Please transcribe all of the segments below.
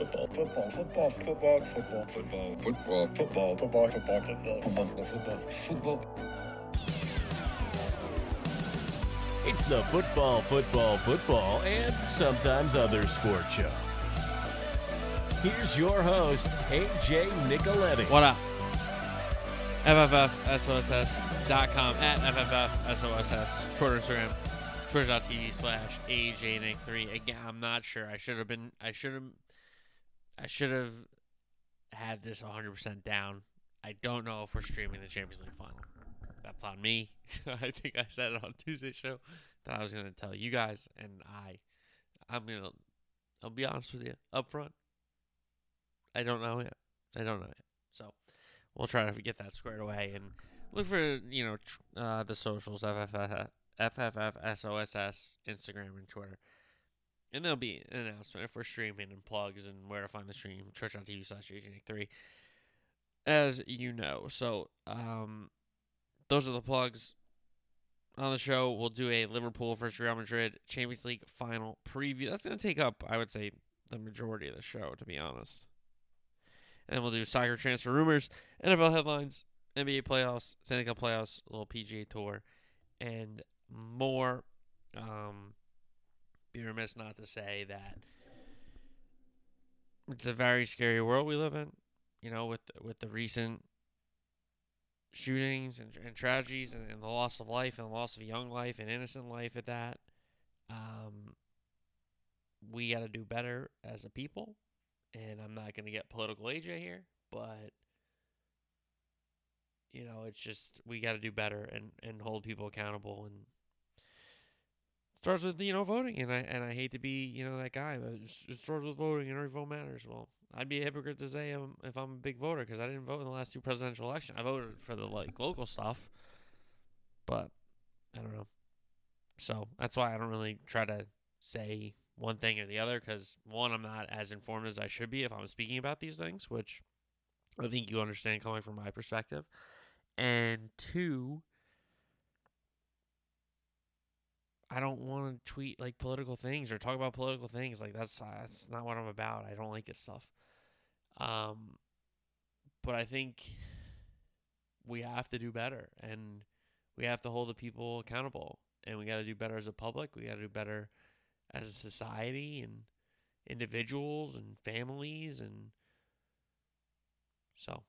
football, football, football, football, football, football, football, football, football, football, football, football, football, football. It's the football, football, football, and sometimes other sport show. Here's your host, AJ Nicoletti. What up? FFFSOSS.com at FFFSOSS. Twitter, Instagram, Twitch.tv slash AJNick3. Again, I'm not sure. I should have been, I should have, I should have had this 100% down. I don't know if we're streaming the Champions League final. That's on me. I think I said it on Tuesday show that I was going to tell you guys, and I, I'm to, I'll be honest with you up front. I don't know yet. I don't know yet. So we'll try to get that squared away and look for you know tr- uh, the socials FFF, FFFSOSS Instagram and Twitter. And there'll be an announcement if we're streaming and plugs and where to find the stream, twitch.tv slash AJ3, as you know. So, um, those are the plugs on the show. We'll do a Liverpool versus Real Madrid Champions League final preview. That's going to take up, I would say, the majority of the show, to be honest. And we'll do soccer transfer rumors, NFL headlines, NBA playoffs, Stanley Cup playoffs, a little PGA Tour, and more. Um, be remiss not to say that it's a very scary world we live in. You know, with with the recent shootings and, and tragedies and, and the loss of life and the loss of young life and innocent life at that. Um, we got to do better as a people and I'm not going to get political AJ here, but you know, it's just we got to do better and and hold people accountable and starts with you know voting and I and I hate to be you know that guy, but it starts with voting and every vote matters. Well, I'd be a hypocrite to say I'm, if I'm a big voter because I didn't vote in the last two presidential elections. I voted for the like local stuff, but I don't know. So that's why I don't really try to say one thing or the other because one, I'm not as informed as I should be if I'm speaking about these things, which I think you understand coming from my perspective. And two, I don't want to tweet like political things or talk about political things. Like that's that's not what I'm about. I don't like it stuff. Um, but I think we have to do better, and we have to hold the people accountable, and we got to do better as a public. We got to do better as a society and individuals and families and so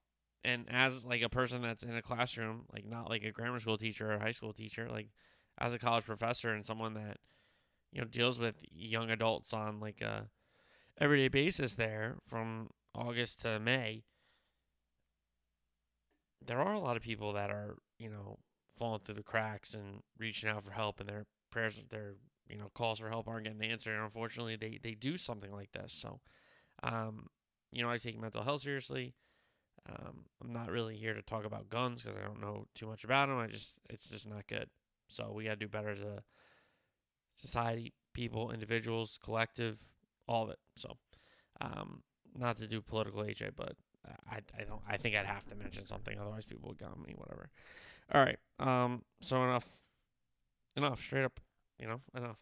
and as like a person that's in a classroom like not like a grammar school teacher or high school teacher like as a college professor and someone that you know deals with young adults on like a everyday basis there from August to May there are a lot of people that are you know falling through the cracks and reaching out for help and their prayers their you know calls for help aren't getting answered. And unfortunately they they do something like this. So um you know i take mental health seriously. Um i'm not really here to talk about guns because i don't know too much about them i just it's just not good so we got to do better as a society people individuals collective all of it so um not to do political aj but I, I don't I think I'd have to mention something otherwise people would got me whatever. All right. Um so enough enough straight up you know, enough.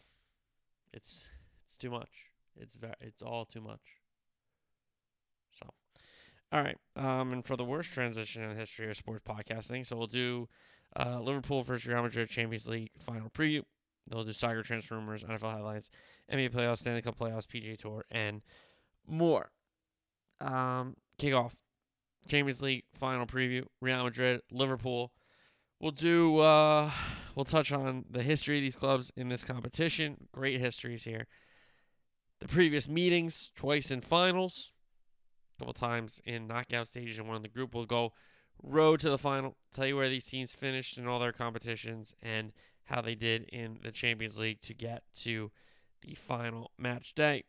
It's it's too much. It's very it's all too much. So, all right. Um, and for the worst transition in the history of sports podcasting, so we'll do uh, Liverpool versus Real Madrid Champions League final preview. They'll do soccer transfer rumors, NFL headlines, NBA playoffs, Stanley Cup playoffs, PGA Tour, and more. Um, kickoff Champions League final preview. Real Madrid, Liverpool. We'll do. Uh, we'll touch on the history of these clubs in this competition. Great histories here. The previous meetings, twice in finals, a couple times in knockout stages, and one in the group. We'll go road to the final. Tell you where these teams finished in all their competitions and how they did in the Champions League to get to the final match day.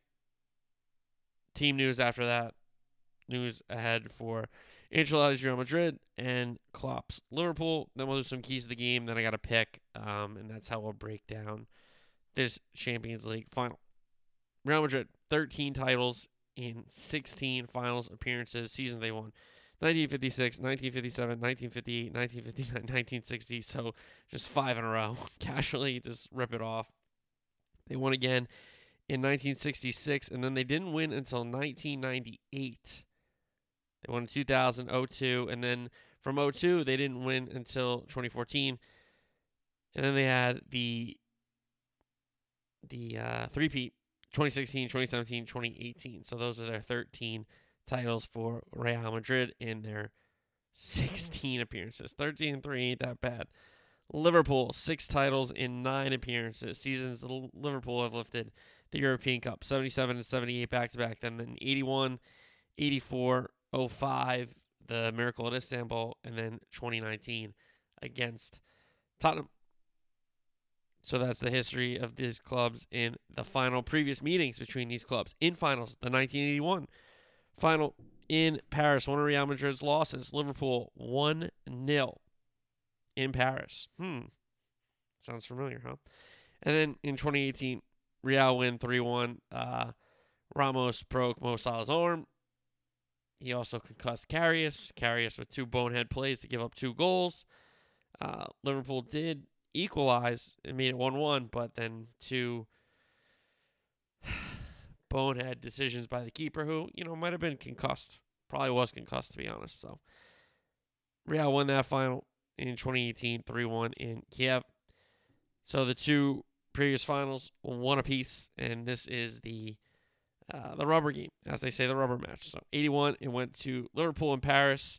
Team news after that. News ahead for Ancelotti's Real Madrid and Klopp's Liverpool. Then we'll do some keys to the game. Then I got to pick, um, and that's how we'll break down this Champions League final. Real Madrid, 13 titles in 16 finals appearances. Season they won 1956, 1957, 1958, 1959, 1960. So just five in a row. Casually just rip it off. They won again in 1966, and then they didn't win until 1998. They won in 2000, 02, and then from 02, they didn't win until 2014. And then they had the the uh, three-peat 2016, 2017, 2018. So those are their 13 titles for Real Madrid in their mm. 16 appearances. 13 and 3 ain't that bad. Liverpool, six titles in nine appearances. Seasons Liverpool have lifted the European Cup 77 and 78 back to back. Then in 81, 84, 05, the Miracle at Istanbul, and then 2019 against Tottenham. So that's the history of these clubs in the final previous meetings between these clubs in finals. The 1981 final in Paris, one of Real Madrid's losses. Liverpool 1 0 in Paris. Hmm. Sounds familiar, huh? And then in 2018, Real win 3 1. Uh, Ramos broke Mo Salah's arm. He also concussed Karius. Karius with two bonehead plays to give up two goals. Uh, Liverpool did equalize and made it 1 1, but then two bonehead decisions by the keeper who, you know, might have been concussed. Probably was concussed, to be honest. So Real won that final in 2018, 3 1 in Kiev. So the two previous finals, one apiece, and this is the uh, the rubber game, as they say, the rubber match. So 81, it went to Liverpool in Paris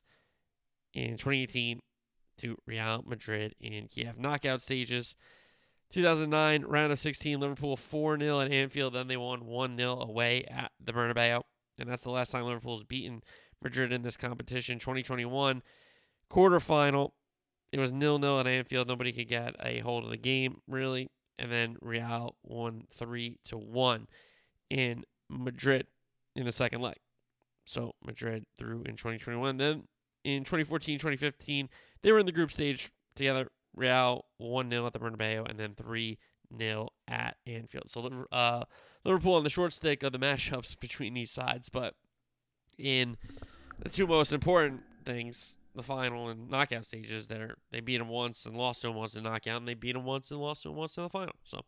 in 2018 to Real Madrid in Kiev. Knockout stages. 2009, round of 16, Liverpool 4 0 at Anfield. Then they won 1 0 away at the Bernabeu. And that's the last time Liverpool's beaten Madrid in this competition. 2021, quarterfinal. It was nil nil at Anfield. Nobody could get a hold of the game, really. And then Real won 3 to 1 in Madrid in the second leg. So Madrid through in 2021. Then in 2014, 2015, they were in the group stage together. Real 1 0 at the Bernabeu and then 3 0 at Anfield. So uh, Liverpool on the short stick of the matchups between these sides. But in the two most important things, the final and knockout stages, they they beat them once and lost to them once in knockout, and they beat them once and lost to them once in the final. So,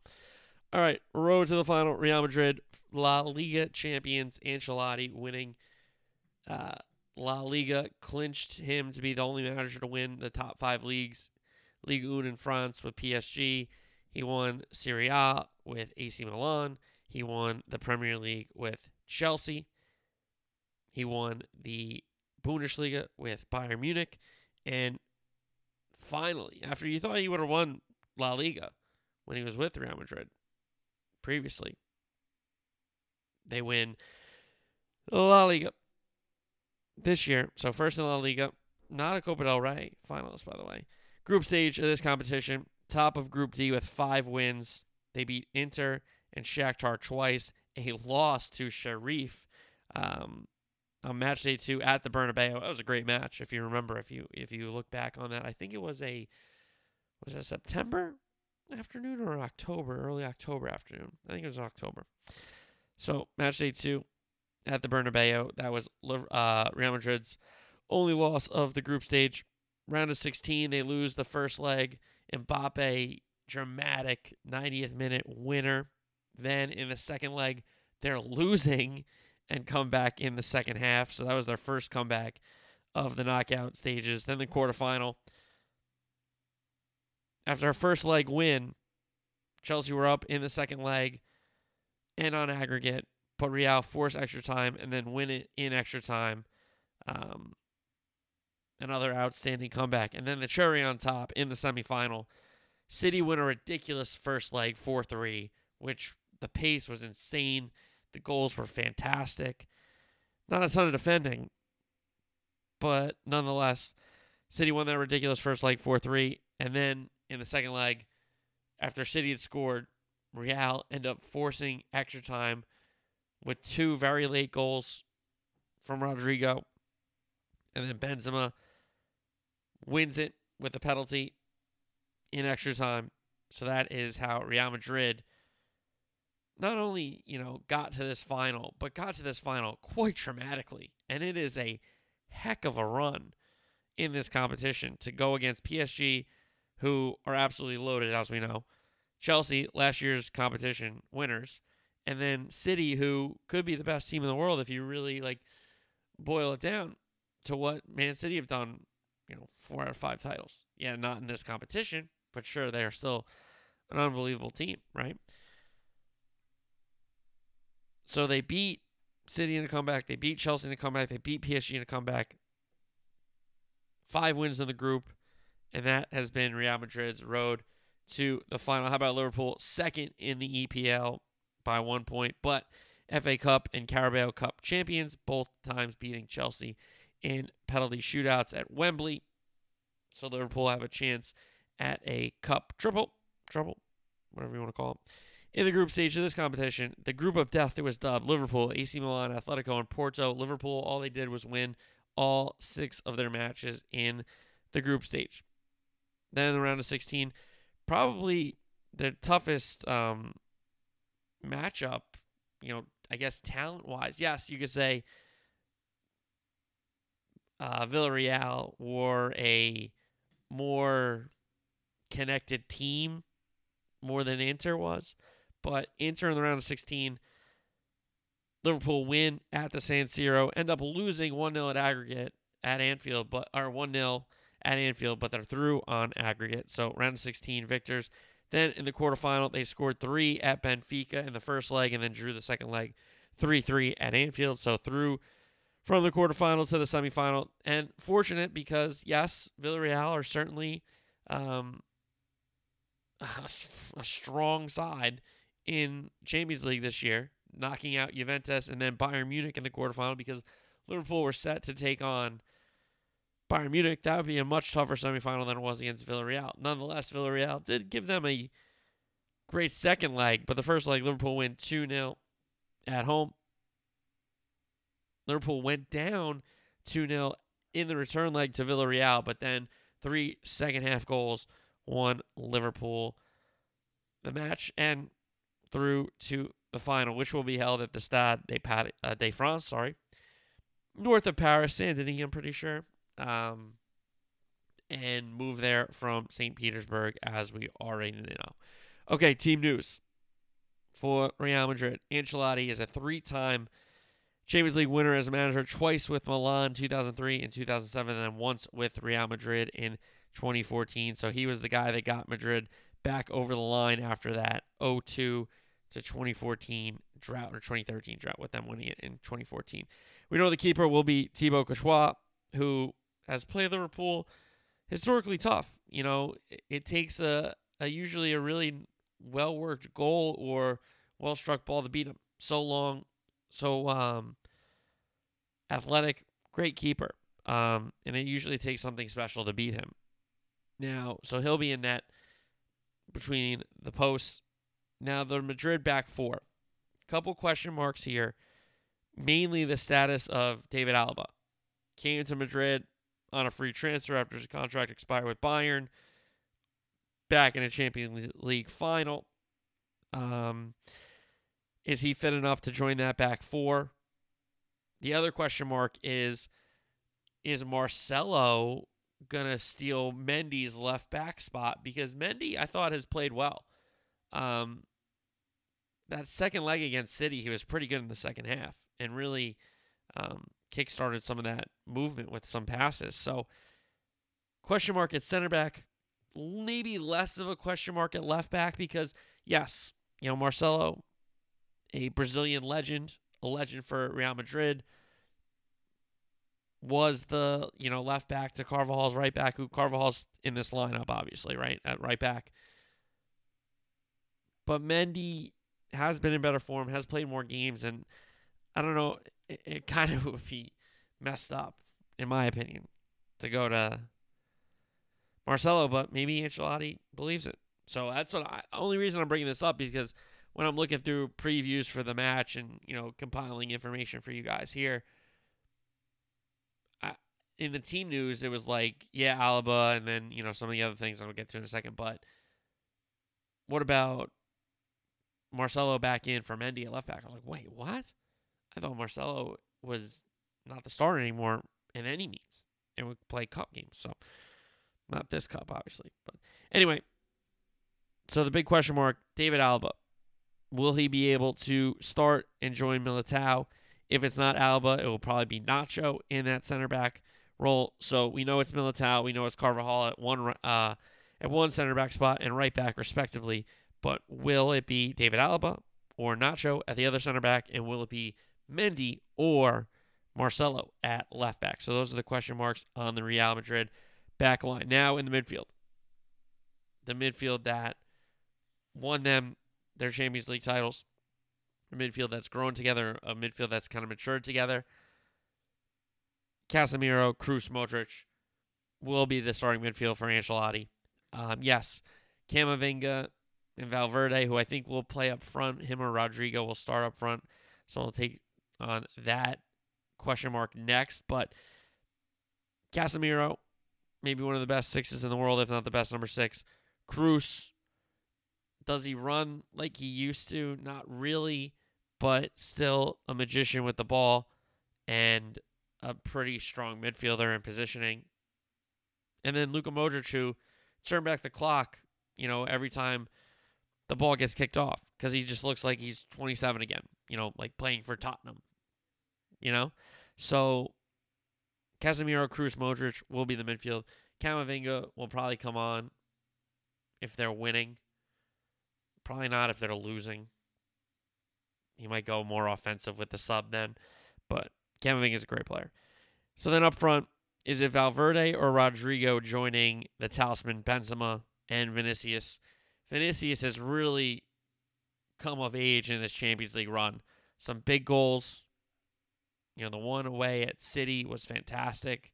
all right, road to the final. Real Madrid, La Liga champions, Ancelotti winning. Uh, La Liga clinched him to be the only manager to win the top five leagues. Ligue 1 in France with PSG. He won Serie A with AC Milan. He won the Premier League with Chelsea. He won the Bundesliga with Bayern Munich. And finally, after you thought he would have won La Liga when he was with Real Madrid previously, they win La Liga this year. So first in La Liga, not a Copa del Rey finalist, by the way. Group stage of this competition, top of Group D with five wins. They beat Inter and Shakhtar twice. A loss to Sheriff um, on match day two at the Bernabeu. That was a great match, if you remember. If you if you look back on that, I think it was a was it September afternoon or October, early October afternoon. I think it was October. So match day two, at the Bernabeu. That was uh, Real Madrid's only loss of the group stage. Round of 16, they lose the first leg. Mbappe, dramatic 90th minute winner. Then in the second leg, they're losing and come back in the second half. So that was their first comeback of the knockout stages. Then the quarterfinal. After our first leg win, Chelsea were up in the second leg and on aggregate put Real force extra time and then win it in extra time. Um, another outstanding comeback. And then the cherry on top in the semifinal. City win a ridiculous first leg 4 3, which the pace was insane. The goals were fantastic. Not a ton of defending, but nonetheless, City won that ridiculous first leg 4 3. And then in the second leg, after City had scored, Real end up forcing extra time with two very late goals from Rodrygo. And then Benzema wins it with a penalty in extra time. So that is how Real Madrid not only, you know, got to this final, but got to this final quite dramatically. And it is a heck of a run in this competition to go against PSG, who are absolutely loaded, as we know. Chelsea, last year's competition winners, and then City, who could be the best team in the world if you really like boil it down to what Man City have done, you know, four out of five titles. Yeah, not in this competition, but sure, they are still an unbelievable team, right? So they beat City in a comeback, they beat Chelsea in a comeback, they beat PSG in a comeback. Five wins in the group, and that has been Real Madrid's road to the final. How about Liverpool? Second in the EPL by one point, but FA Cup and Carabao Cup champions, both times beating Chelsea in penalty shootouts at Wembley. So Liverpool have a chance at a cup triple, trouble, whatever you want to call it. In the group stage of this competition, the group of death that was dubbed Liverpool, AC Milan, Atletico, and Porto. Liverpool, all they did was win all six of their matches in the group stage. Then in the round of 16, probably the toughest um, matchup, you know, I guess talent wise. Yes, you could say uh, Villarreal were a more connected team more than Inter was. But Inter in the round of 16, Liverpool win at the San Siro, end up losing 1 0 at aggregate at Anfield, but are 1 0 at Anfield, but they're through on aggregate. So round of 16 victors. Then in the quarterfinal, they scored three at Benfica in the first leg and then drew the second leg 3 3 at Anfield. So through from the quarterfinal to the semifinal. And fortunate because, yes, Villarreal are certainly um, a, a strong side in Champions League this year, knocking out Juventus and then Bayern Munich in the quarterfinal because Liverpool were set to take on Bayern Munich. That would be a much tougher semifinal than it was against Villarreal. Nonetheless, Villarreal did give them a great second leg, but the first leg, Liverpool win 2 0 at home. Liverpool went down 2 0 in the return leg to Villarreal, but then three second half goals won Liverpool the match and through to the final, which will be held at the Stade de, Pat- uh, de France, sorry, north of Paris, Saint Denis, I'm pretty sure, um, and move there from St. Petersburg, as we already know. Okay, team news for Real Madrid. Ancelotti is a three-time Champions League winner as a manager, twice with Milan 2003 and 2007, and then once with Real Madrid in 2014. So he was the guy that got Madrid back over the line after that 0-2 to 2014 drought or 2013 drought with them winning it in 2014. We know the keeper will be Thibaut Courtois, who has played Liverpool historically tough. You know, it takes a, a usually a really well worked goal or well struck ball to beat him. So long, so um, athletic, great keeper. Um, and it usually takes something special to beat him. Now, so he'll be in net between the posts. Now, the Madrid back four. Couple question marks here. Mainly the status of David Alaba. Came to Madrid on a free transfer after his contract expired with Bayern. Back in a Champions League final. Um, is he fit enough to join that back four? The other question mark is is Marcelo going to steal Mendy's left back spot? Because Mendy, I thought, has played well. Um, that second leg against City, he was pretty good in the second half and really um, kickstarted some of that movement with some passes. So, question mark at center back, maybe less of a question mark at left back because, yes, you know, Marcelo a Brazilian legend, a legend for Real Madrid, was the you know left back to Carvajal's right back. Who Carvajal's in this lineup, obviously, right at right back. But Mendy has been in better form, has played more games, and I don't know. It, it kind of would be messed up, in my opinion, to go to Marcelo. But maybe Ancelotti believes it. So that's what I. Only reason I'm bringing this up because when I'm looking through previews for the match and you know compiling information for you guys here. In the team news, it was like, yeah, Alaba, and then you know some of the other things I'll get to in a second. But what about Marcelo back in for Mendy at left back? I was like, wait, what? I thought Marcelo was not the starter anymore in any means, and would play cup games. So not this cup, obviously, but anyway. So the big question mark: David Alaba Will he be able to start and join Militao? If it's not Alaba, it will probably be Nacho in that center back role. So we know it's Militao, we know it's Carvajal at one uh, at one center back spot and right back respectively. But will it be David Alaba or Nacho at the other center back, and will it be Mendy or Marcelo at left back? So those are the question marks on the Real Madrid back line. Now in the midfield, the midfield that won them their Champions League titles, a midfield that's grown together, a midfield that's kind of matured together. Casemiro, Kroos, Modric will be the starting midfield for Ancelotti. Um, yes, Camavinga and Valverde, who I think will play up front, him or Rodrygo will start up front. So I'll take on that question mark next. But Casemiro, maybe one of the best sixes in the world, if not the best number six. Kroos, does he run like he used to? Not really, but still a magician with the ball and a pretty strong midfielder in positioning. And then Luka Modric, who turned back the clock, you know, every time the ball gets kicked off because he just looks like he's 27 again, you know, like playing for Tottenham, you know? So Casemiro, Kroos, Modric will be the midfield. Camavinga will probably come on if they're winning. Probably not if they're losing. He might go more offensive with the sub then, but Camavinga is a great player. So then up front, is it Valverde or Rodrygo joining the talisman Benzema and Vinicius? Vinicius has really come of age in this Champions League run. Some big goals. You know, the one away at City was fantastic.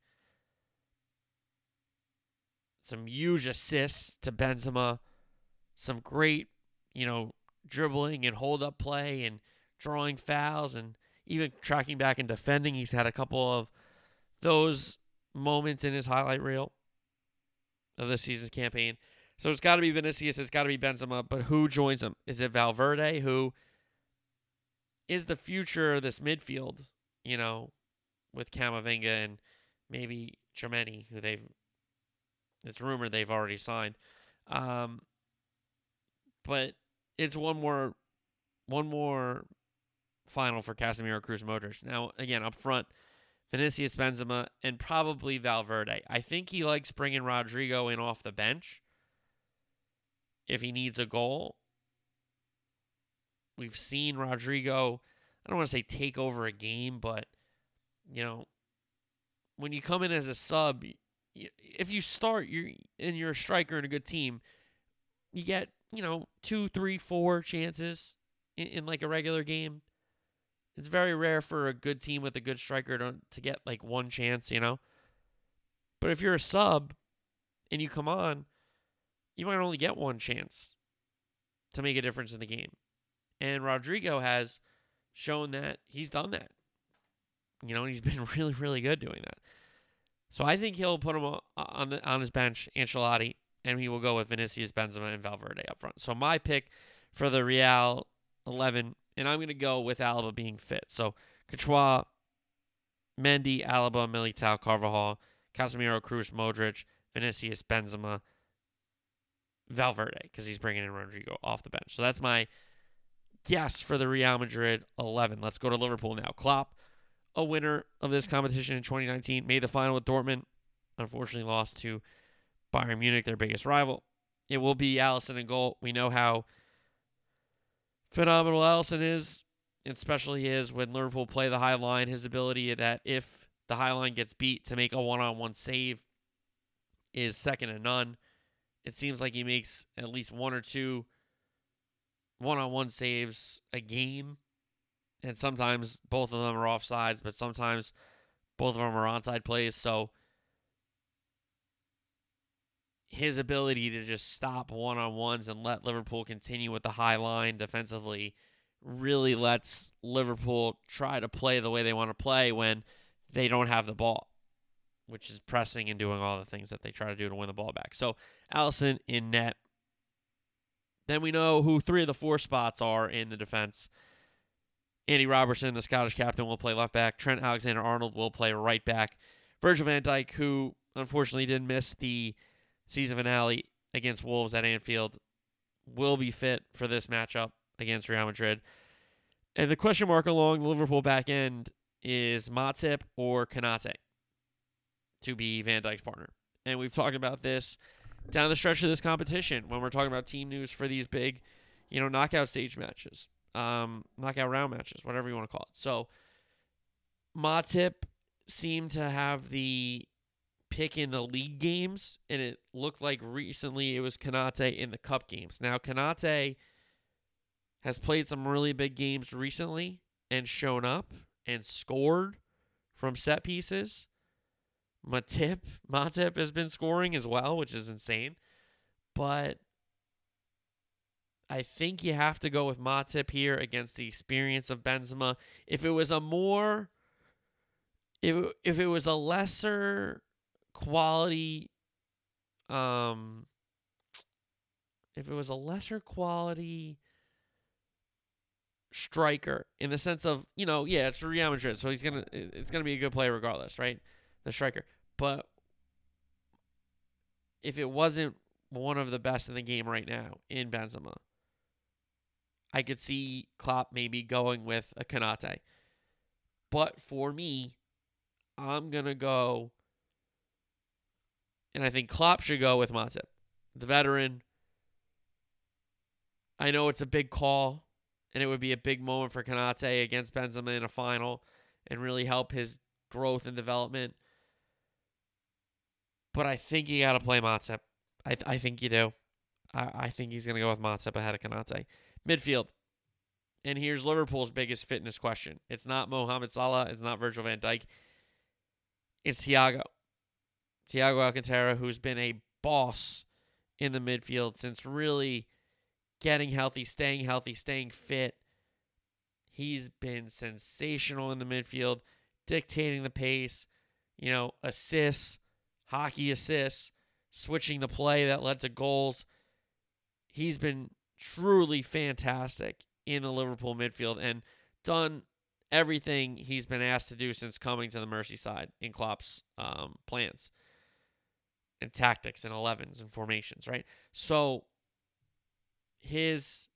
Some huge assists to Benzema. Some great, you know, dribbling and hold up play and drawing fouls and even tracking back and defending. He's had a couple of those moments in his highlight reel of this season's campaign. So it's got to be Vinicius, it's got to be Benzema, but who joins him? Is it Valverde, who is the future of this midfield, you know, with Camavinga and maybe Tchouameni, who they've, it's rumored they've already signed. Um, but it's one more, one more final for Casemiro, Kroos, Modric. Now, again, up front, Vinicius, Benzema, and probably Valverde. I think he likes bringing Rodrygo in off the bench if he needs a goal. We've seen Rodrygo, I don't want to say take over a game, but, you know, when you come in as a sub, if you start you're, and you're a striker in a good team, you get, you know, two, three, four chances in, in like a regular game. It's very rare for a good team with a good striker to, to get like one chance, you know? But if you're a sub and you come on, you might only get one chance to make a difference in the game. And Rodrygo has shown that he's done that. You know, he's been really, really good doing that. So I think he'll put him on the, on his bench, Ancelotti, and he will go with Vinicius, Benzema, and Valverde up front. So my pick for the Real 11, and I'm going to go with Alaba being fit. So Courtois, Mendy, Alaba, Militao, Carvajal, Casemiro, Kroos, Modric, Vinicius, Benzema, Valverde because he's bringing in Rodrygo off the bench. So that's my guess for the Real Madrid 11. Let's go to Liverpool now. Klopp, a winner of this competition in 2019, made the final with Dortmund. Unfortunately, lost to Bayern Munich, their biggest rival. It will be Alisson and goal. We know how phenomenal Alisson is, and especially is when Liverpool play the high line. His ability that if the high line gets beat to make a one-on-one save is second to none. It seems like he makes at least one or two one on one saves a game. And sometimes both of them are offsides, but sometimes both of them are onside plays. So his ability to just stop one on ones and let Liverpool continue with the high line defensively really lets Liverpool try to play the way they want to play when they don't have the ball which is pressing and doing all the things that they try to do to win the ball back. So Alisson in net. Then we know who three of the four spots are in the defense. Andy Robertson, the Scottish captain, will play left back. Trent Alexander Arnold will play right back. Virgil van Dijk, who unfortunately didn't miss the season finale against Wolves at Anfield, will be fit for this matchup against Real Madrid. And the question mark along the Liverpool back end is Matip or Konate to be Van Dijk's partner. And we've talked about this down the stretch of this competition when we're talking about team news for these big, you know, knockout stage matches, um, knockout round matches, whatever you want to call it. So Matip seemed to have the pick in the league games, and it looked like recently it was Konate in the cup games. Now Konate has played some really big games recently and shown up and scored from set pieces. Matip, Matip has been scoring as well, which is insane. But I think you have to go with Matip here against the experience of Benzema. If it was a more if if it was a lesser quality um if it was a lesser quality striker in the sense of, you know, yeah, it's Real Madrid, so he's gonna it's gonna be a good player regardless, right? The striker. But if it wasn't one of the best in the game right now in Benzema, I could see Klopp maybe going with a Konate. But for me, I'm gonna go, and I think Klopp should go with Matip, the veteran. I know it's a big call and it would be a big moment for Konate against Benzema in a final and really help his growth and development. But I think you got to play Matip. I, th- I think you do. I, I think he's going to go with Matip ahead of Konate. Midfield. And here's Liverpool's biggest fitness question. It's not Mohamed Salah. It's not Virgil van Dijk. It's Thiago. Thiago Alcantara, who's been a boss in the midfield since really – getting healthy, staying healthy, staying fit. He's been sensational in the midfield, dictating the pace, you know, assists, hockey assists, switching the play that led to goals. He's been truly fantastic in the Liverpool midfield and done everything he's been asked to do since coming to the Merseyside in Klopp's um, plans and tactics and 11s and formations, right? So his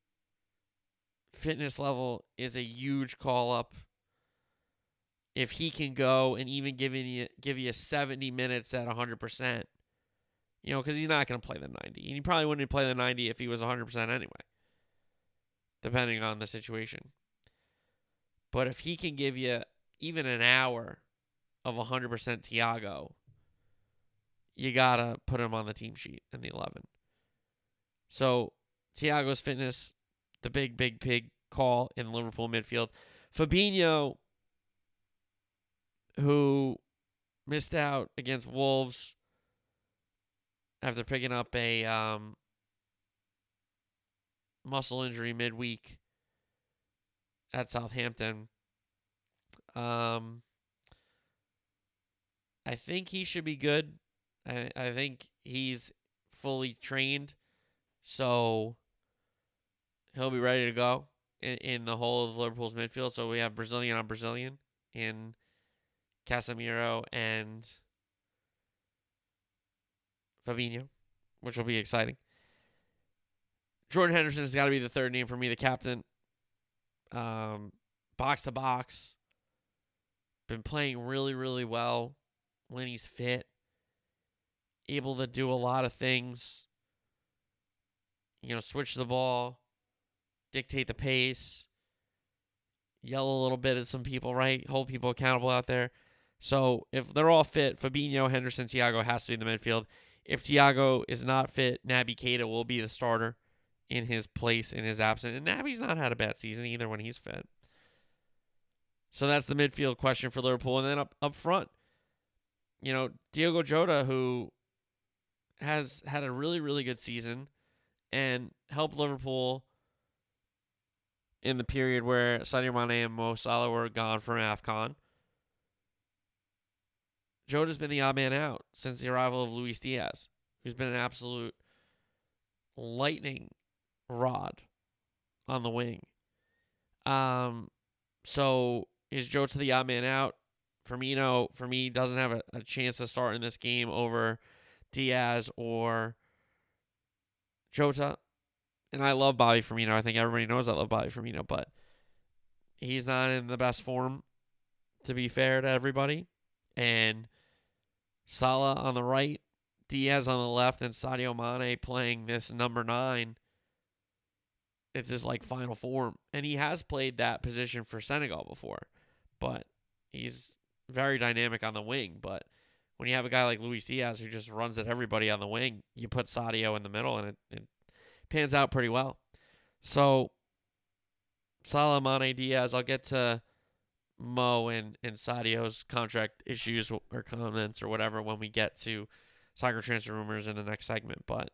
fitness level is a huge call up. If he can go and even give you give you 70 minutes at 100%, you know, because he's not going to play the 90. And he probably wouldn't play the 90 if he was 100% anyway, depending on the situation. But if he can give you even an hour of 100% Thiago, you got to put him on the team sheet in the 11. So Thiago's fitness, the big, big, big call in Liverpool midfield. Fabinho, who missed out against Wolves after picking up a um, muscle injury midweek at Southampton. Um, I think he should be good. I, I think he's fully trained. So he'll be ready to go in, in the whole of Liverpool's midfield. So we have Brazilian on Brazilian in Casemiro and Fabinho, which will be exciting. Jordan Henderson has got to be the third name for me, the captain. Um, box to box. Been playing really, really well when he's fit. Able to do a lot of things. You know, switch the ball, dictate the pace, yell a little bit at some people, right? Hold people accountable out there. So if they're all fit, Fabinho, Henderson, Thiago has to be in the midfield. If Thiago is not fit, Naby Keita will be the starter in his place in his absence. And Naby's not had a bad season either when he's fit. So that's the midfield question for Liverpool. And then up, up front, you know, Diogo Jota, who has had a really, really good season and helped Liverpool in the period where Sadio Mane and Mo Salah were gone from AFCON. Jota's been the odd man out since the arrival of Luis Diaz, who's been an absolute lightning rod on the wing. Um, so is Jota the odd man out? Firmino, for me, doesn't have a, a chance to start in this game over Diaz or Jota. and I love Bobby Firmino. I think everybody knows I love Bobby Firmino, but he's not in the best form, to be fair to everybody. And Salah on the right, Diaz on the left, and Sadio Mane playing this number nine. It's his like final form. And he has played that position for Senegal before, but he's very dynamic on the wing. But when you have a guy like Luis Diaz who just runs at everybody on the wing, you put Sadio in the middle and it, it pans out pretty well. So Salah, Mane, Diaz, I'll get to Mo and, and Sadio's contract issues or comments or whatever when we get to soccer transfer rumors in the next segment. But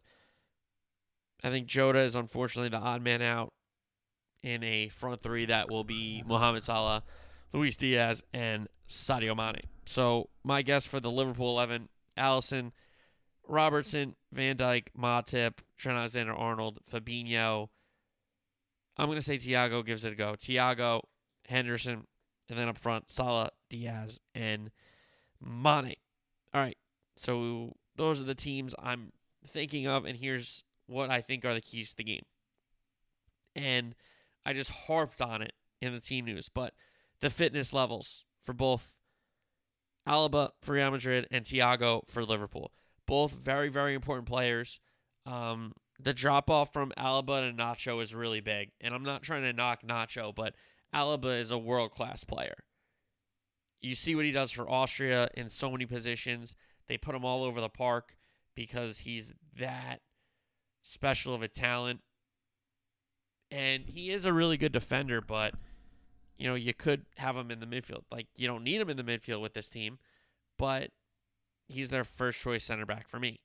I think Jota is unfortunately the odd man out in a front three that will be Mohamed Salah, Luis Diaz, and Sadio Mane. So my guess for the Liverpool 11, Alisson, Robertson, Van Dijk, Matip, Trent Alexander-Arnold, Fabinho. I'm going to say Thiago gives it a go. Thiago, Henderson, and then up front, Salah, Diaz, and Mane. All right. So those are the teams I'm thinking of, and here's what I think are the keys to the game. And I just harped on it in the team news, but the fitness levels for both Alaba for Real Madrid and Thiago for Liverpool. Both very, very important players. Um, the drop off from Alaba to Nacho is really big. And I'm not trying to knock Nacho, but Alaba is a world class player. You see what he does for Austria in so many positions. They put him all over the park because he's that special of a talent. And he is a really good defender, but you know, you could have him in the midfield. Like you don't need him in the midfield with this team, but he's their first choice center back for me.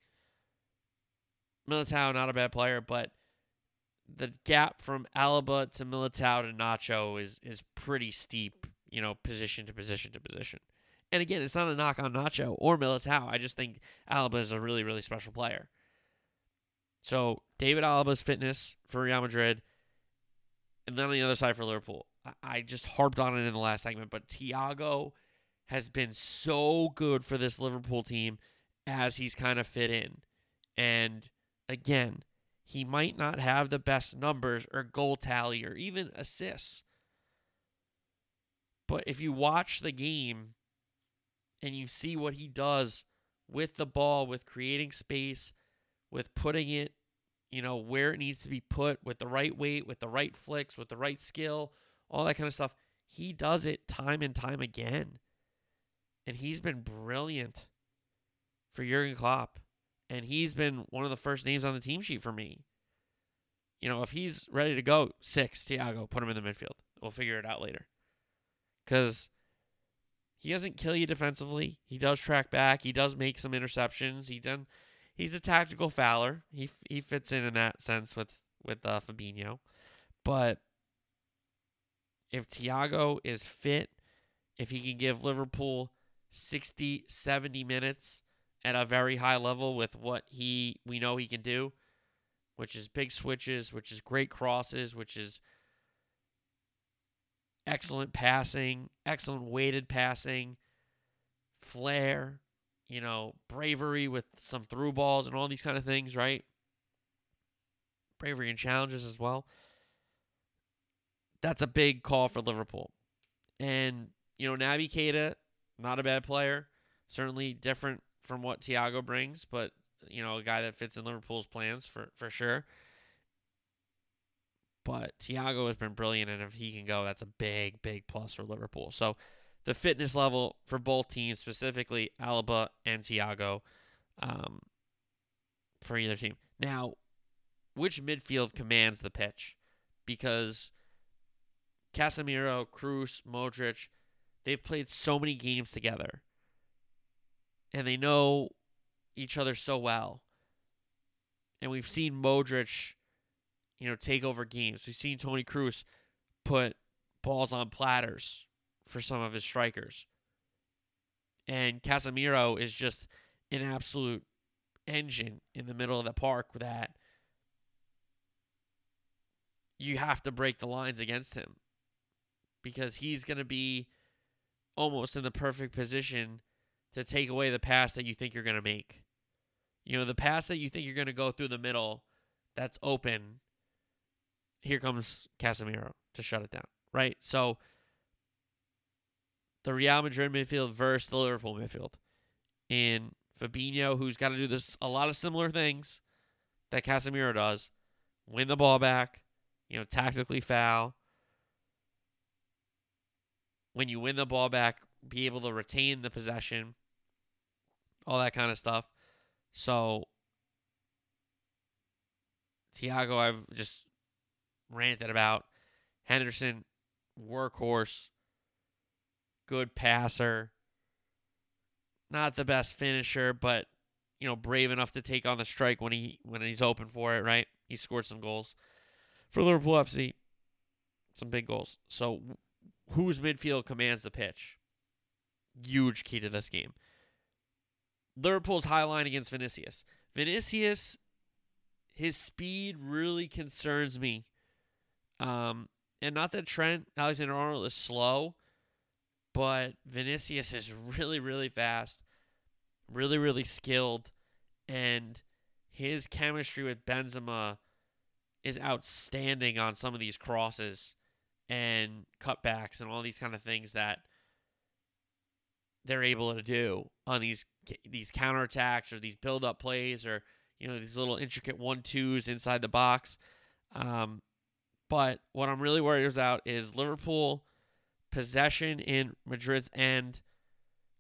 Militao, not a bad player, but the gap from Alaba to Militao to Nacho is is pretty steep, you know, position to position to position. And again, it's not a knock on Nacho or Militao. I just think Alaba is a really, really special player. So David Alaba's fitness for Real Madrid, and then on the other side for Liverpool. I just harped on it in the last segment, but Thiago has been so good for this Liverpool team as he's kind of fit in. And again, he might not have the best numbers or goal tally or even assists. But if you watch the game and you see what he does with the ball, with creating space, with putting it, you know, where it needs to be put, with the right weight, with the right flicks, with the right skill, all that kind of stuff, he does it time and time again. And he's been brilliant for Jurgen Klopp and he's been one of the first names on the team sheet for me. You know, if he's ready to go, six, Thiago, put him in the midfield. We'll figure it out later. Because he doesn't kill you defensively. He does track back. He does make some interceptions. He done. He's a tactical fouler. He he fits in in that sense with with uh, Fabinho, but if Thiago is fit, if he can give Liverpool 60, 70 minutes at a very high level with what he we know he can do, which is big switches, which is great crosses, which is excellent passing, excellent weighted passing, flair, you know, bravery with some through balls and all these kind of things, right? Bravery and challenges as well. That's a big call for Liverpool. And, you know, Naby Keita, not a bad player. Certainly different from what Thiago brings, but you know, a guy that fits in Liverpool's plans for for sure. But Thiago has been brilliant, and if he can go, that's a big, big plus for Liverpool. So, the fitness level for both teams, specifically Alaba and Thiago, um, for either team. Now, which midfield commands the pitch? Because Casemiro, Kroos, Modric, they've played so many games together and they know each other so well. And we've seen Modric, you know, take over games. We've seen Toni Kroos put balls on platters for some of his strikers. And Casemiro is just an absolute engine in the middle of the park that you have to break the lines against him because he's going to be almost in the perfect position to take away the pass that you think you're going to make. You know, the pass that you think you're going to go through the middle that's open, here comes Casemiro to shut it down, right? So the Real Madrid midfield versus the Liverpool midfield. And Fabinho, who's got to do this a lot of similar things that Casemiro does, win the ball back, you know, tactically foul. When you win the ball back, be able to retain the possession, all that kind of stuff. So Thiago, I've just ranted about. Henderson, workhorse, good passer, not the best finisher, but you know, brave enough to take on the strike when he when he's open for it, right? He scored some goals for Liverpool FC, some big goals. So whose midfield commands the pitch? Huge key to this game. Liverpool's high line against Vinicius. Vinicius, his speed really concerns me. Um, and not that Trent Alexander Arnold is slow, but Vinicius is really, really fast, really, really skilled, and his chemistry with Benzema is outstanding on some of these crosses and cutbacks and all these kind of things that they're able to do on these these counterattacks or these build up plays or you know these little intricate one twos inside the box. Um, but what I'm really worried about is Liverpool possession in Madrid's end,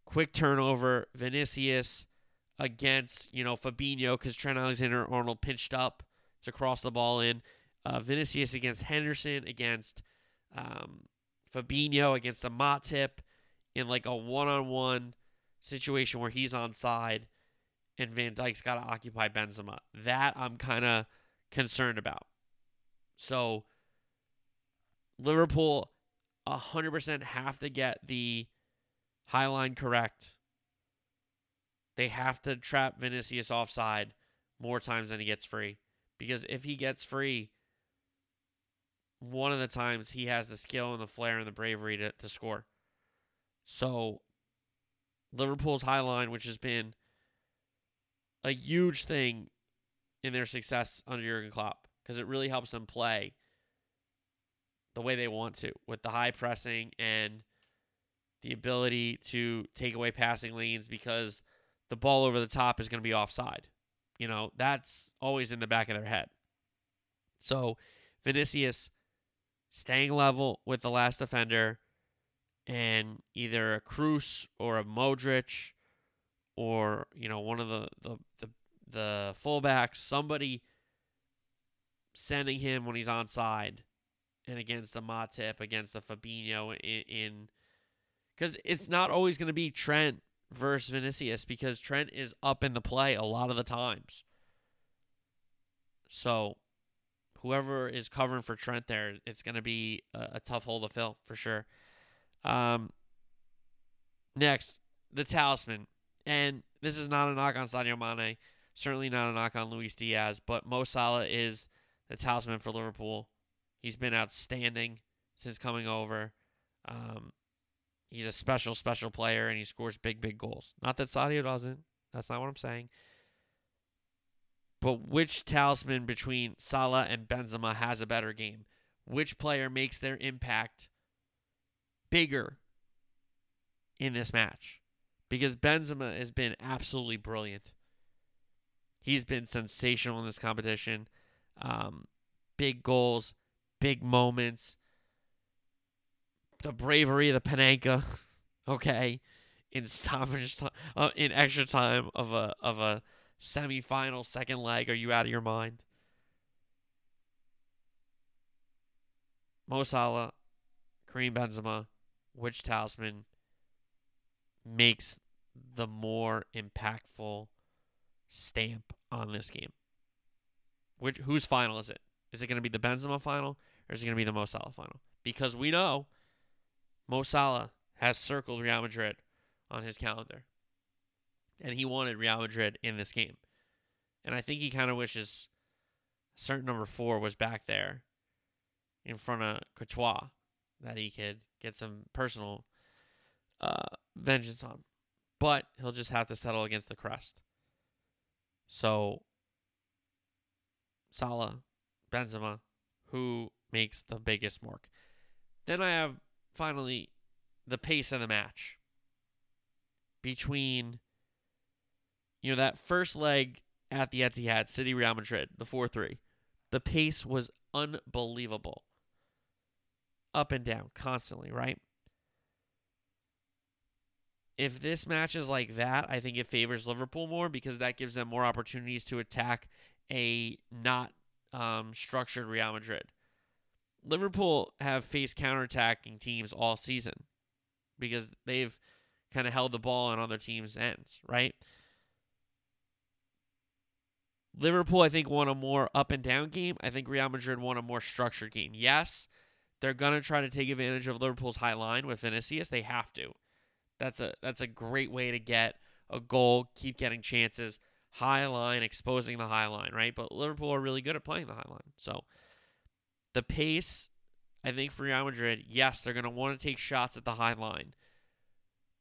quick turnover, Vinicius against you know Fabinho because Trent Alexander Arnold pinched up to cross the ball in. Uh, Vinicius against Henderson against um, Fabinho against a Matip in like a one-on-one situation where he's on side and Van Dijk's got to occupy Benzema. That I'm kind of concerned about. So Liverpool 100% have to get the high line correct. They have to trap Vinicius offside more times than he gets free. Because if he gets free, one of the times he has the skill and the flair and the bravery to, to score. So Liverpool's high line, which has been a huge thing in their success under Jurgen Klopp, because it really helps them play the way they want to with the high pressing and the ability to take away passing lanes because the ball over the top is going to be offside. You know, that's always in the back of their head. So, Vinicius staying level with the last defender and either a Kroos or a Modric or, you know, one of the the the, the fullbacks, somebody sending him when he's on side and against the Matip, against the Fabinho in because it's not always going to be Trent versus Vinicius because Trent is up in the play a lot of the times. So whoever is covering for Trent there, it's going to be a, a, tough hole to fill for sure. Um, next, the talisman. And this is not a knock on Sadio Mane, certainly not a knock on Luis Diaz, but Mo Salah is the talisman for Liverpool. He's been outstanding since coming over. Um, he's a special, special player, and he scores big, big goals. Not that Sadio doesn't. That's not what I'm saying. But which talisman between Salah and Benzema has a better game? Which player makes their impact bigger in this match? Because Benzema has been absolutely brilliant. He's been sensational in this competition. Um, big goals, big moments, the bravery of the Panenka, okay, in stoppage time, uh, in extra time of a of a semifinal second leg. Are you out of your mind? Mo Salah, Karim Benzema, which talisman makes the more impactful stamp on this game? Which whose final is it? Is it going to be the Benzema final or is it going to be the Mo Salah final? Because we know Mo Salah has circled Real Madrid on his calendar. And he wanted Real Madrid in this game. And I think he kind of wishes certain number four was back there in front of Courtois that he could get some personal uh, vengeance on. But he'll just have to settle against the crest. So, Salah, Benzema, who makes the biggest mark. Then I have finally the pace of the match between you know that first leg at the Etihad, City Real Madrid, the 4-3. The pace was unbelievable. Up and down constantly, right? If this match is like that, I think it favors Liverpool more because that gives them more opportunities to attack a not um, structured Real Madrid. Liverpool have faced counterattacking teams all season because they've kind of held the ball on other teams' ends, right? Liverpool, I think, won a more up and down game. I think Real Madrid won a more structured game. Yes, they're gonna try to take advantage of Liverpool's high line with Vinicius. They have to. That's a that's a great way to get a goal, keep getting chances, high line, exposing the high line, right? But Liverpool are really good at playing the high line. So the pace, I think for Real Madrid, yes, they're gonna want to take shots at the high line.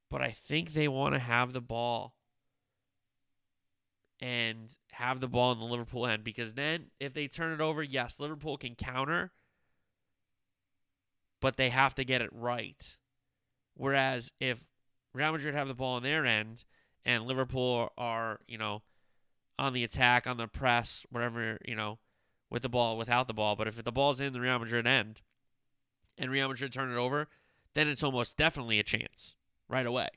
But I think they want to have the ball and have the ball in the Liverpool end because then if they turn it over, yes, Liverpool can counter, but they have to get it right. Whereas if Real Madrid have the ball on their end and Liverpool are, you know, on the attack, on the press, whatever, you know, with the ball, without the ball, but if the ball's in the Real Madrid end and Real Madrid turn it over, then it's almost definitely a chance right away.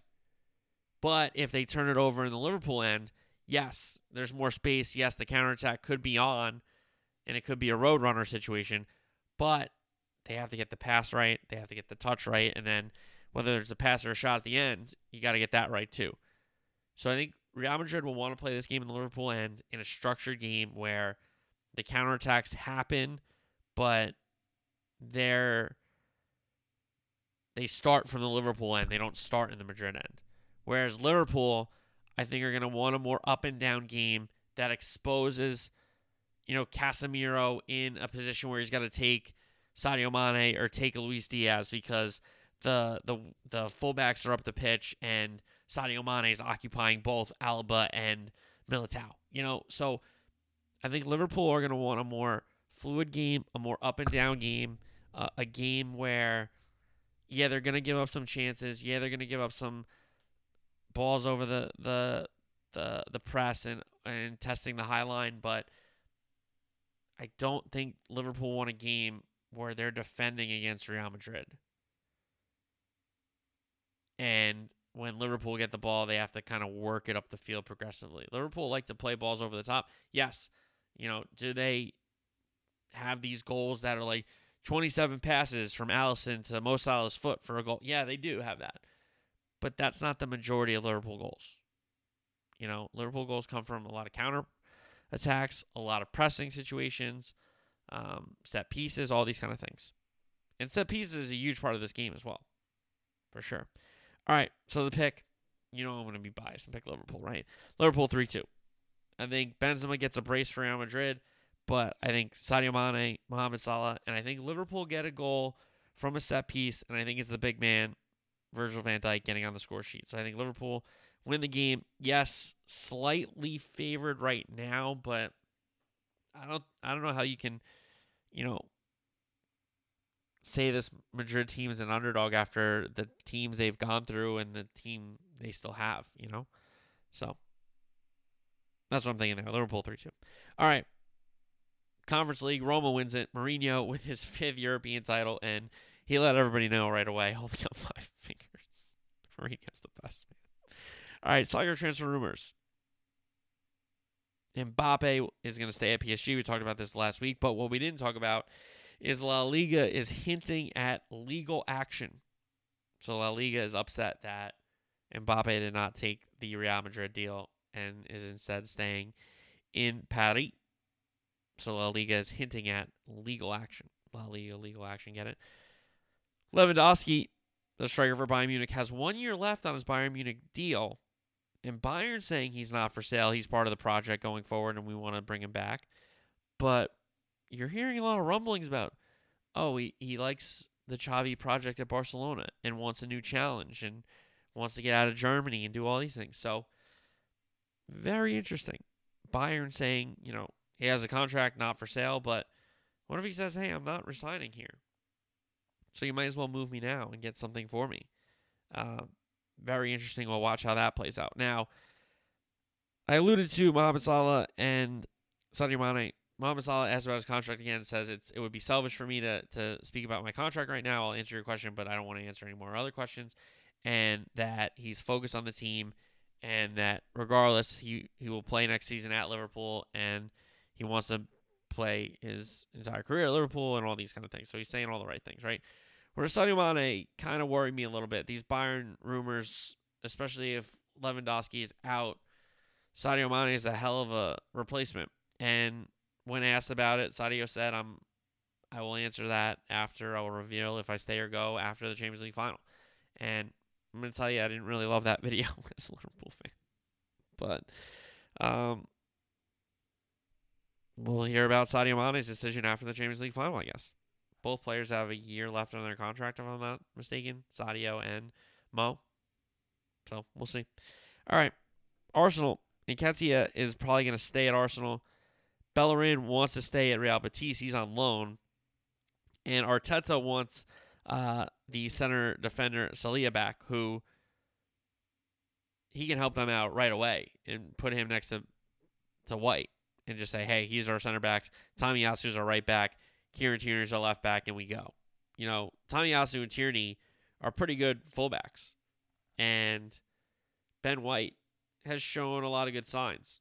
But if they turn it over in the Liverpool end, yes, there's more space. Yes, the counterattack could be on and it could be a roadrunner situation, but they have to get the pass right, they have to get the touch right, and then whether it's a pass or a shot at the end, you got to get that right too. So I think Real Madrid will want to play this game in the Liverpool end in a structured game where the counterattacks happen, but they're they start from the Liverpool end. They don't start in the Madrid end. Whereas Liverpool, I think are going to want a more up and down game that exposes, you know, Casemiro in a position where he's got to take Sadio Mane or take Luis Diaz because the the the fullbacks are up the pitch and Sadio Mane is occupying both Alaba and Militao. You know, so I think Liverpool are going to want a more fluid game, a more up and down game, uh, a game where, yeah, they're going to give up some chances. Yeah, they're going to give up some balls over the the the the press and and testing the high line, but I don't think Liverpool won a game where they're defending against Real Madrid. And when Liverpool get the ball, they have to kind of work it up the field progressively. Liverpool like to play balls over the top. Yes, you know, do they have these goals that are like 27 passes from Alisson to Mo Salah's foot for a goal? Yeah, they do have that but that's not the majority of Liverpool goals. You know, Liverpool goals come from a lot of counter attacks, a lot of pressing situations, um, set pieces, all these kind of things. And set pieces is a huge part of this game as well, for sure. All right, so the pick, you know I'm going to be biased and pick Liverpool, right? Liverpool 3 2. I think Benzema gets a brace for Real Madrid, but I think Sadio Mane, Mohamed Salah, and I think Liverpool get a goal from a set piece, and I think it's the big man Virgil van Dijk getting on the score sheet. So I think Liverpool win the game. Yes, slightly favored right now, but I don't I don't know how you can, you know, say this Madrid team is an underdog after the teams they've gone through and the team they still have, you know? So that's what I'm thinking there. Liverpool 3 2. All right. Conference League, Roma wins it. Mourinho with his fifth European title, and he let everybody know right away, holding up five fingers. Mourinho's the best, man. All right, soccer transfer rumors. Mbappe is going to stay at PSG. We talked about this last week, but what we didn't talk about is La Liga is hinting at legal action. So La Liga is upset that Mbappe did not take the Real Madrid deal and is instead staying in Paris. So La Liga is hinting at legal action. La Liga legal action, get it? Lewandowski the striker for Bayern Munich has one year left on his Bayern Munich deal, and Bayern saying he's not for sale. He's part of the project going forward, and we want to bring him back. But you're hearing a lot of rumblings about, oh, he, he likes the Xavi project at Barcelona and wants a new challenge and wants to get out of Germany and do all these things. So, very interesting. Bayern saying, you know, he has a contract not for sale, but What if he says, "Hey, I'm not resigning here, so you might as well move me now and get something for me"? Uh, very interesting. We'll watch how that plays out. Now, I alluded to Mohamed Salah and Sadio Mane. Mohamed Salah asked about his contract again. And says it's it would be selfish for me to to speak about my contract right now. I'll answer your question, but I don't want to answer any more other questions. And that he's focused on the team, and that regardless, he he will play next season at Liverpool, and he wants to play his entire career at Liverpool and all these kind of things. So he's saying all the right things, right? Where Sadio Mane kind of worried me a little bit. These Bayern rumors, especially if Lewandowski is out, Sadio Mane is a hell of a replacement. And when asked about it, Sadio said, "I'm, I will answer that after I will reveal if I stay or go after the Champions League final." And I'm gonna tell you, I didn't really love that video as a Liverpool fan, but um, we'll hear about Sadio Mane's decision after the Champions League final, I guess. Both players have a year left on their contract, if I'm not mistaken, Sadio and Mo. So we'll see. All right. Arsenal. Nketiah is probably going to stay at Arsenal. Bellerin wants to stay at Real Betis. He's on loan. And Arteta wants uh, the center defender Saliba back, who he can help them out right away and put him next to to White and just say, hey, he's our center back. Tomiyasu's our right back. Kieran Tierney's our left back, and we go. You know, Tomiyasu and Tierney are pretty good fullbacks. And Ben White has shown a lot of good signs.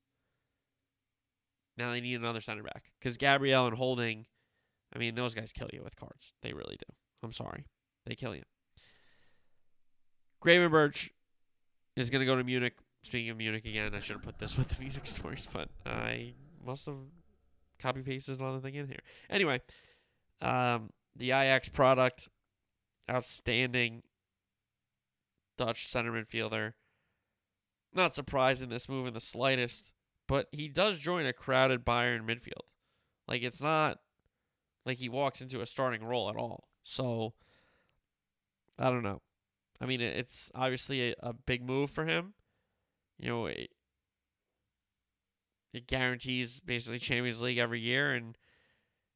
Now they need another center back. Because Gabriel and Holding, I mean, those guys kill you with cards. They really do. I'm sorry. They kill you. Gravenberch is going to go to Munich. Speaking of Munich again, I should have put this with the Munich stories, but I must have copy pasted another thing in here. Anyway, um, the Ajax product, outstanding Dutch center midfielder. Not surprised in this move in the slightest, but he does join a crowded Bayern midfield. Like it's not like he walks into a starting role at all. So I don't know. I mean, it's obviously a, a big move for him. You know, it guarantees basically Champions League every year, and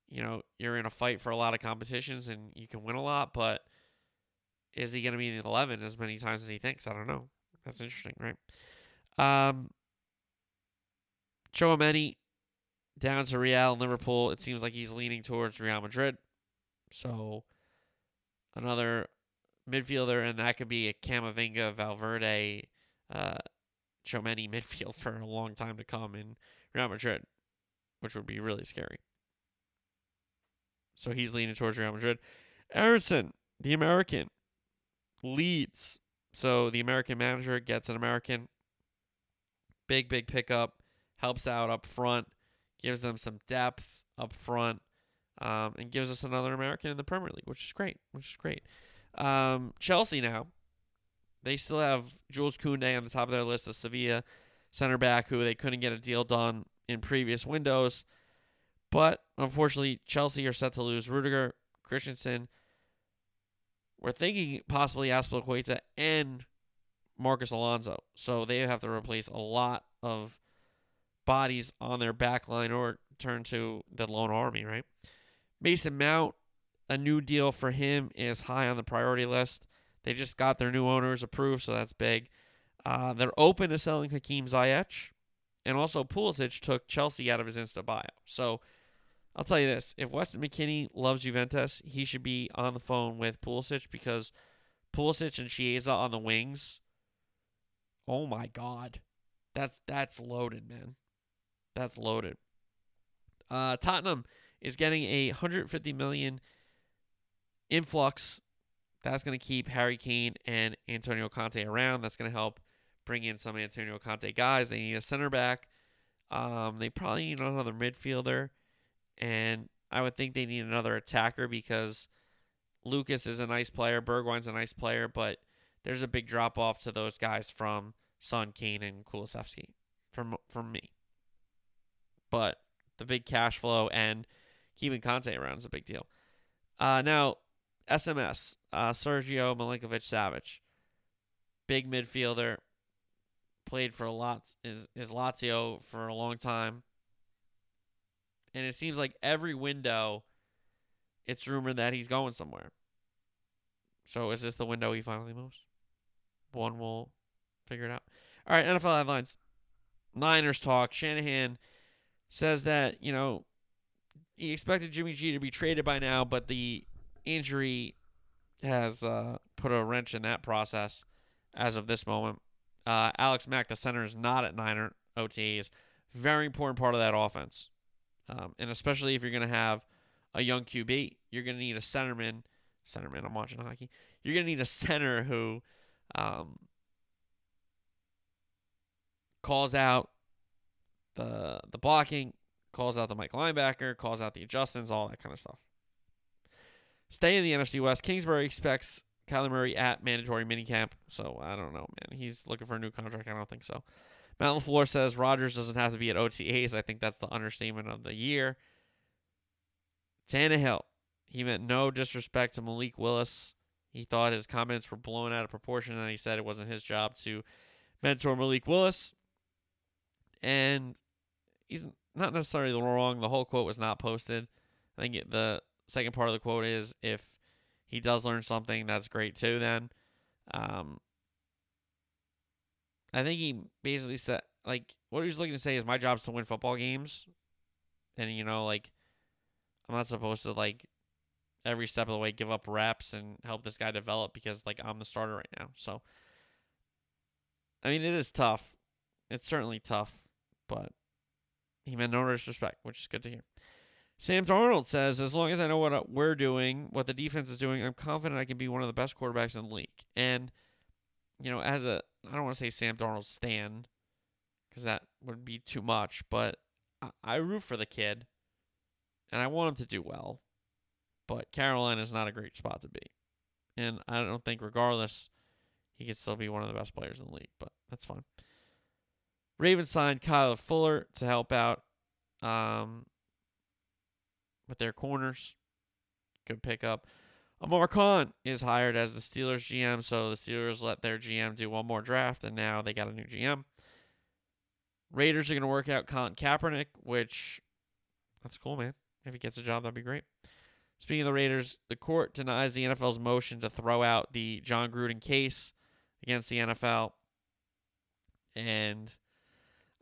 you know you're in a fight for a lot of competitions, and you can win a lot. But is he going to be in the eleven as many times as he thinks? I don't know. That's interesting, right? Um, Chouameni down to Real and Liverpool. It seems like he's leaning towards Real Madrid. So another midfielder, and that could be a Camavinga, Valverde, uh, Chouameni midfield for a long time to come in Real Madrid, which would be really scary. So he's leaning towards Real Madrid. Aaronson, the American, Leeds. So the American manager gets an American. Big, big pickup. Helps out up front. Gives them some depth up front. Um, and gives us another American in the Premier League, which is great. Which is great. Um, Chelsea now. They still have Jules Koundé on the top of their list, the Sevilla center back, who they couldn't get a deal done in previous windows. But unfortunately, Chelsea are set to lose Rudiger, Christensen. We're thinking possibly Azpilicueta and Marcos Alonso. So they have to replace a lot of bodies on their back line or turn to the loan army, right? Mason Mount, a new deal for him is high on the priority list. They just got their new owners approved, so that's big. Uh, they're open to selling Hakeem Ziyech, and also Pulisic took Chelsea out of his Insta bio. So I'll tell you this: if Weston McKennie loves Juventus, he should be on the phone with Pulisic because Pulisic and Chiesa on the wings. Oh my God, that's that's loaded, man. That's loaded. Uh, Tottenham is getting a 150 million influx. That's going to keep Harry Kane and Antonio Conte around. That's going to help bring in some Antonio Conte guys. They need a center back. Um, they probably need another midfielder, and I would think they need another attacker because Lucas is a nice player, Bergwijn's a nice player, but there's a big drop off to those guys from Son, Kane, and Kulusevski from from me. But the big cash flow and keeping Conte around is a big deal. Uh, now, SMS, uh, Sergio Milinkovic Savic, big midfielder, played for a lot is is Lazio for a long time, and it seems like every window it's rumored that he's going somewhere. So is this the window he finally moves? One will figure it out. All right, NFL headlines. Niners talk. Shanahan says that, you know, he expected Jimmy G to be traded by now, but the injury has uh, put a wrench in that process as of this moment. Uh, Alex Mack, the center, is not at Niner OTAs. Very important part of that offense. Um, and especially if you're going to have a young QB, you're going to need a centerman. Centerman, I'm watching hockey. You're going to need a center who um, calls out the the blocking, calls out the Mike linebacker, calls out the adjustments, all that kind of stuff. Stay in the NFC West. Kingsbury expects Kyler Murray at mandatory minicamp. So I don't know, man. He's looking for a new contract. I don't think so. Matt LaFleur says Rodgers doesn't have to be at OTAs. I think that's the understatement of the year. Tannehill. He meant no disrespect to Malik Willis. He thought his comments were blown out of proportion, and he said it wasn't his job to mentor Malik Willis. And he's not necessarily wrong. The whole quote was not posted. I think it, the second part of the quote is if he does learn something, that's great too. Then, um, I think he basically said like what he was looking to say is my job is to win football games, and you know like I'm not supposed to like every step of the way give up reps and help this guy develop because like I'm the starter right now. So I mean it is tough. It's certainly tough, but he meant no disrespect, which is good to hear. Sam Darnold says, as long as I know what uh, we're doing, what the defense is doing, I'm confident I can be one of the best quarterbacks in the league. And, you know, as a, I don't want to say Sam Darnold stand, because that would be too much, but I, I root for the kid, and I want him to do well. But Carolina is not a great spot to be. And I don't think, regardless, he can still be one of the best players in the league, but that's fine. Ravens signed Kyle Fuller to help out um, with their corners. Good pickup. Omar Khan is hired as the Steelers GM, so the Steelers let their GM do one more draft, and now they got a new GM. Raiders are going to work out Colin Kaepernick, which that's cool, man. If he gets a job, that'd be great. Speaking of the Raiders, the court denies the NFL's motion to throw out the Jon Gruden case against the NFL. And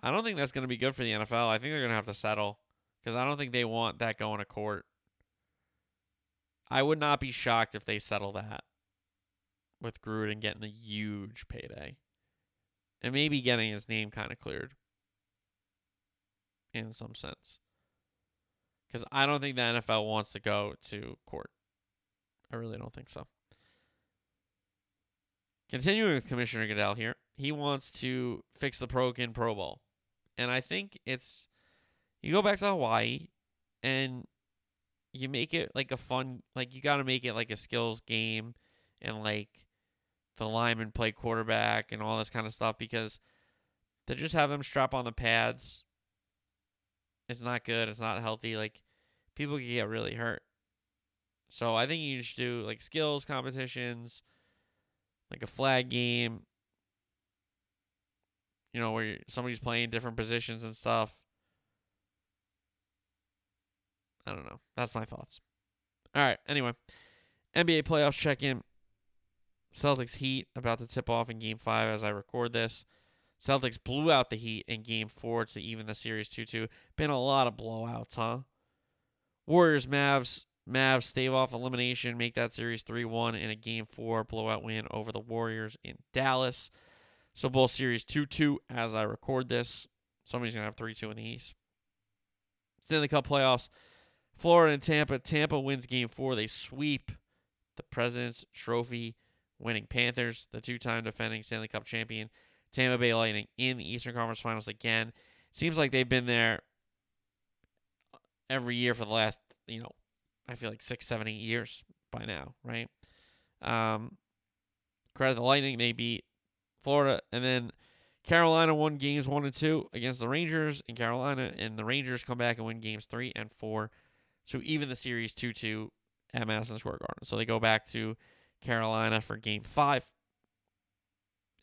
I don't think that's going to be good for the NFL. I think they're going to have to settle because I don't think they want that going to court. I would not be shocked if they settle that with Gruden getting a huge payday and maybe getting his name kind of cleared in some sense. Because I don't think the NFL wants to go to court. I really don't think so. Continuing with Commissioner Goodell here, he wants to fix the broken Pro Bowl. And I think it's you go back to Hawaii and you make it like a fun like you got to make it like a skills game and like the linemen play quarterback and all this kind of stuff because to just have them strap on the pads it's not good it's not healthy like people can get really hurt so i think you should do like skills competitions like a flag game you know, where somebody's playing different positions and stuff. I don't know. That's my thoughts. All right. Anyway, NBA playoffs check in. Celtics Heat about to tip off in game five as I record this. Celtics blew out the Heat in game four to even the series 2 2. Been a lot of blowouts, huh? Warriors, Mavs. Mavs stave off elimination, make that series 3 1 in a game four blowout win over the Warriors in Dallas. So both series 2 2 as I record this. Somebody's going to have 3 2 in the East. Stanley Cup playoffs. Florida and Tampa. Tampa wins game four. They sweep the President's Trophy winning Panthers, the two time defending Stanley Cup champion. Tampa Bay Lightning in the Eastern Conference Finals again. Seems like they've been there every year for the last, you know, I feel like six, seven, eight years by now, right? Um, credit the Lightning. They beat Florida, and then Carolina won games one and two against the Rangers in Carolina, and the Rangers come back and win games three and four. So even the series two two at Madison Square Garden. So they go back to Carolina for game five.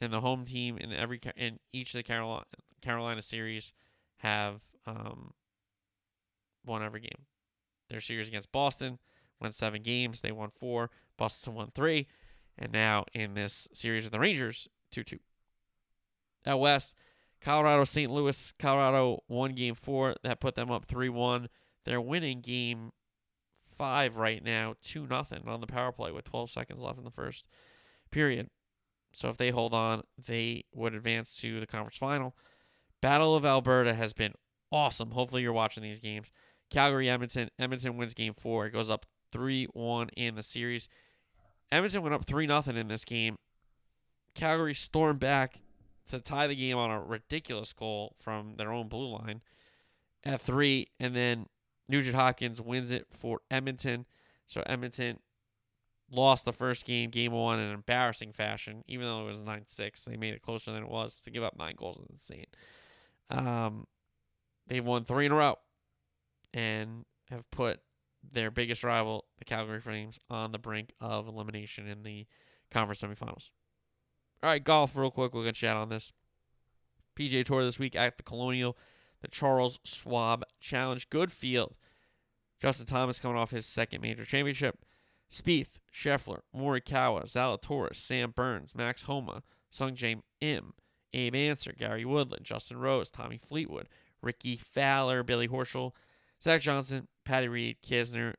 And the home team in every in each of the Carolina Carolina series have um, won every game. Their series against Boston went seven games. They won four. Boston won three. And now in this series with the Rangers, 2 2. Out west, Colorado, St. Louis. Colorado won game four. That put them up 3 1. They're winning game five right now, 2 nothing on the power play with 12 seconds left in the first period. So if they hold on, they would advance to the conference final. Battle of Alberta has been awesome. Hopefully you're watching these games. Calgary, Edmonton. Edmonton wins game four. It goes up 3 1 in the series. Edmonton went up 3 0 in this game. Calgary stormed back to tie the game on a ridiculous goal from their own blue line at three. And then Nugent Hopkins wins it for Edmonton. So Edmonton lost the first game, game one, in an embarrassing fashion, even though it was 9 6. They made it closer than it was. To give up nine goals is insane. Um, they've won three in a row and have put their biggest rival, the Calgary Flames, on the brink of elimination in the conference semifinals. All right, golf, real quick. We're going to chat on this. PGA Tour this week at the Colonial, the Charles Schwab Challenge. Good field. Justin Thomas coming off his second major championship. Spieth, Scheffler, Morikawa, Zalatoris, Sam Burns, Max Homa, Sungjae Im, Abe Ancer, Gary Woodland, Justin Rose, Tommy Fleetwood, Rickie Fowler, Billy Horschel, Zach Johnson, Patty Reed, Kisner,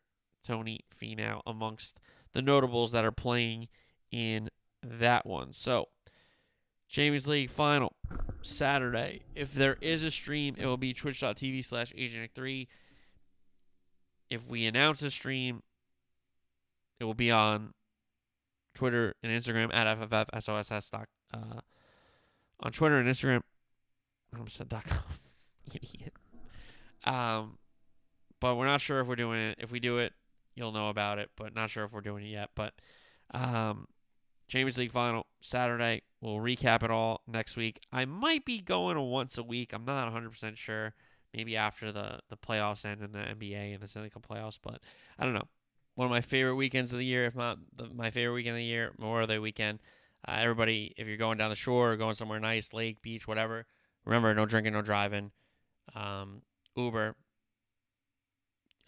Tony Finau, amongst the notables that are playing in that one. So, Champions League final Saturday. If there is a stream, it will be twitch.tv slash agent3. If we announce a stream, it will be on Twitter and Instagram at FFFSOSS. Uh, on Twitter and Instagram. I almost said dot com. Idiot. Um, but we're not sure if we're doing it. If we do it, you'll know about it, but not sure if we're doing it yet. But um, Champions League final Saturday. We'll recap it all next week. I might be going once a week. I'm not 100% sure. Maybe after the, the playoffs end in the NBA and the Stanley playoffs, but I don't know. One of my favorite weekends of the year, if not the, my favorite weekend of the year, Memorial Day weekend. Uh, everybody, if you're going down the shore or going somewhere nice, lake, beach, whatever, remember no drinking, no driving. Um, Uber,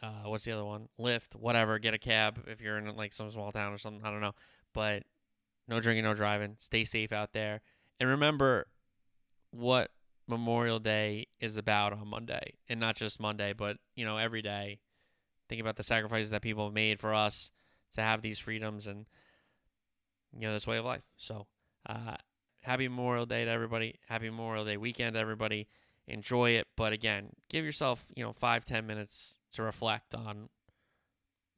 uh, what's the other one? Lyft, whatever. Get a cab if you're in like some small town or something. I don't know, but no drinking, no driving. Stay safe out there, and remember what Memorial Day is about on Monday, and not just Monday, but you know every day. Think about the sacrifices that people have made for us to have these freedoms and you know this way of life. So, uh, happy Memorial Day to everybody. Happy Memorial Day weekend, everybody enjoy it. But again, give yourself, you know, five, ten minutes to reflect on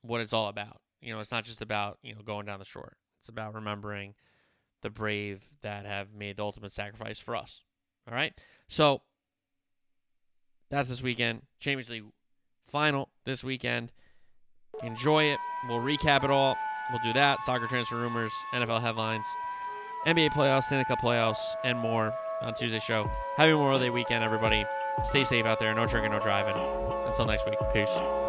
what it's all about. You know, it's not just about, you know, going down the shore. It's about remembering the brave that have made the ultimate sacrifice for us. All right. So that's this weekend. Champions League final this weekend. Enjoy it. We'll recap it all. We'll do that. Soccer transfer rumors, NFL headlines, NBA playoffs, Stanley Cup playoffs, and more on Tuesday show. Happy Memorial Day weekend, everybody. Stay safe out there. No drinking, no driving. Until next week. Peace.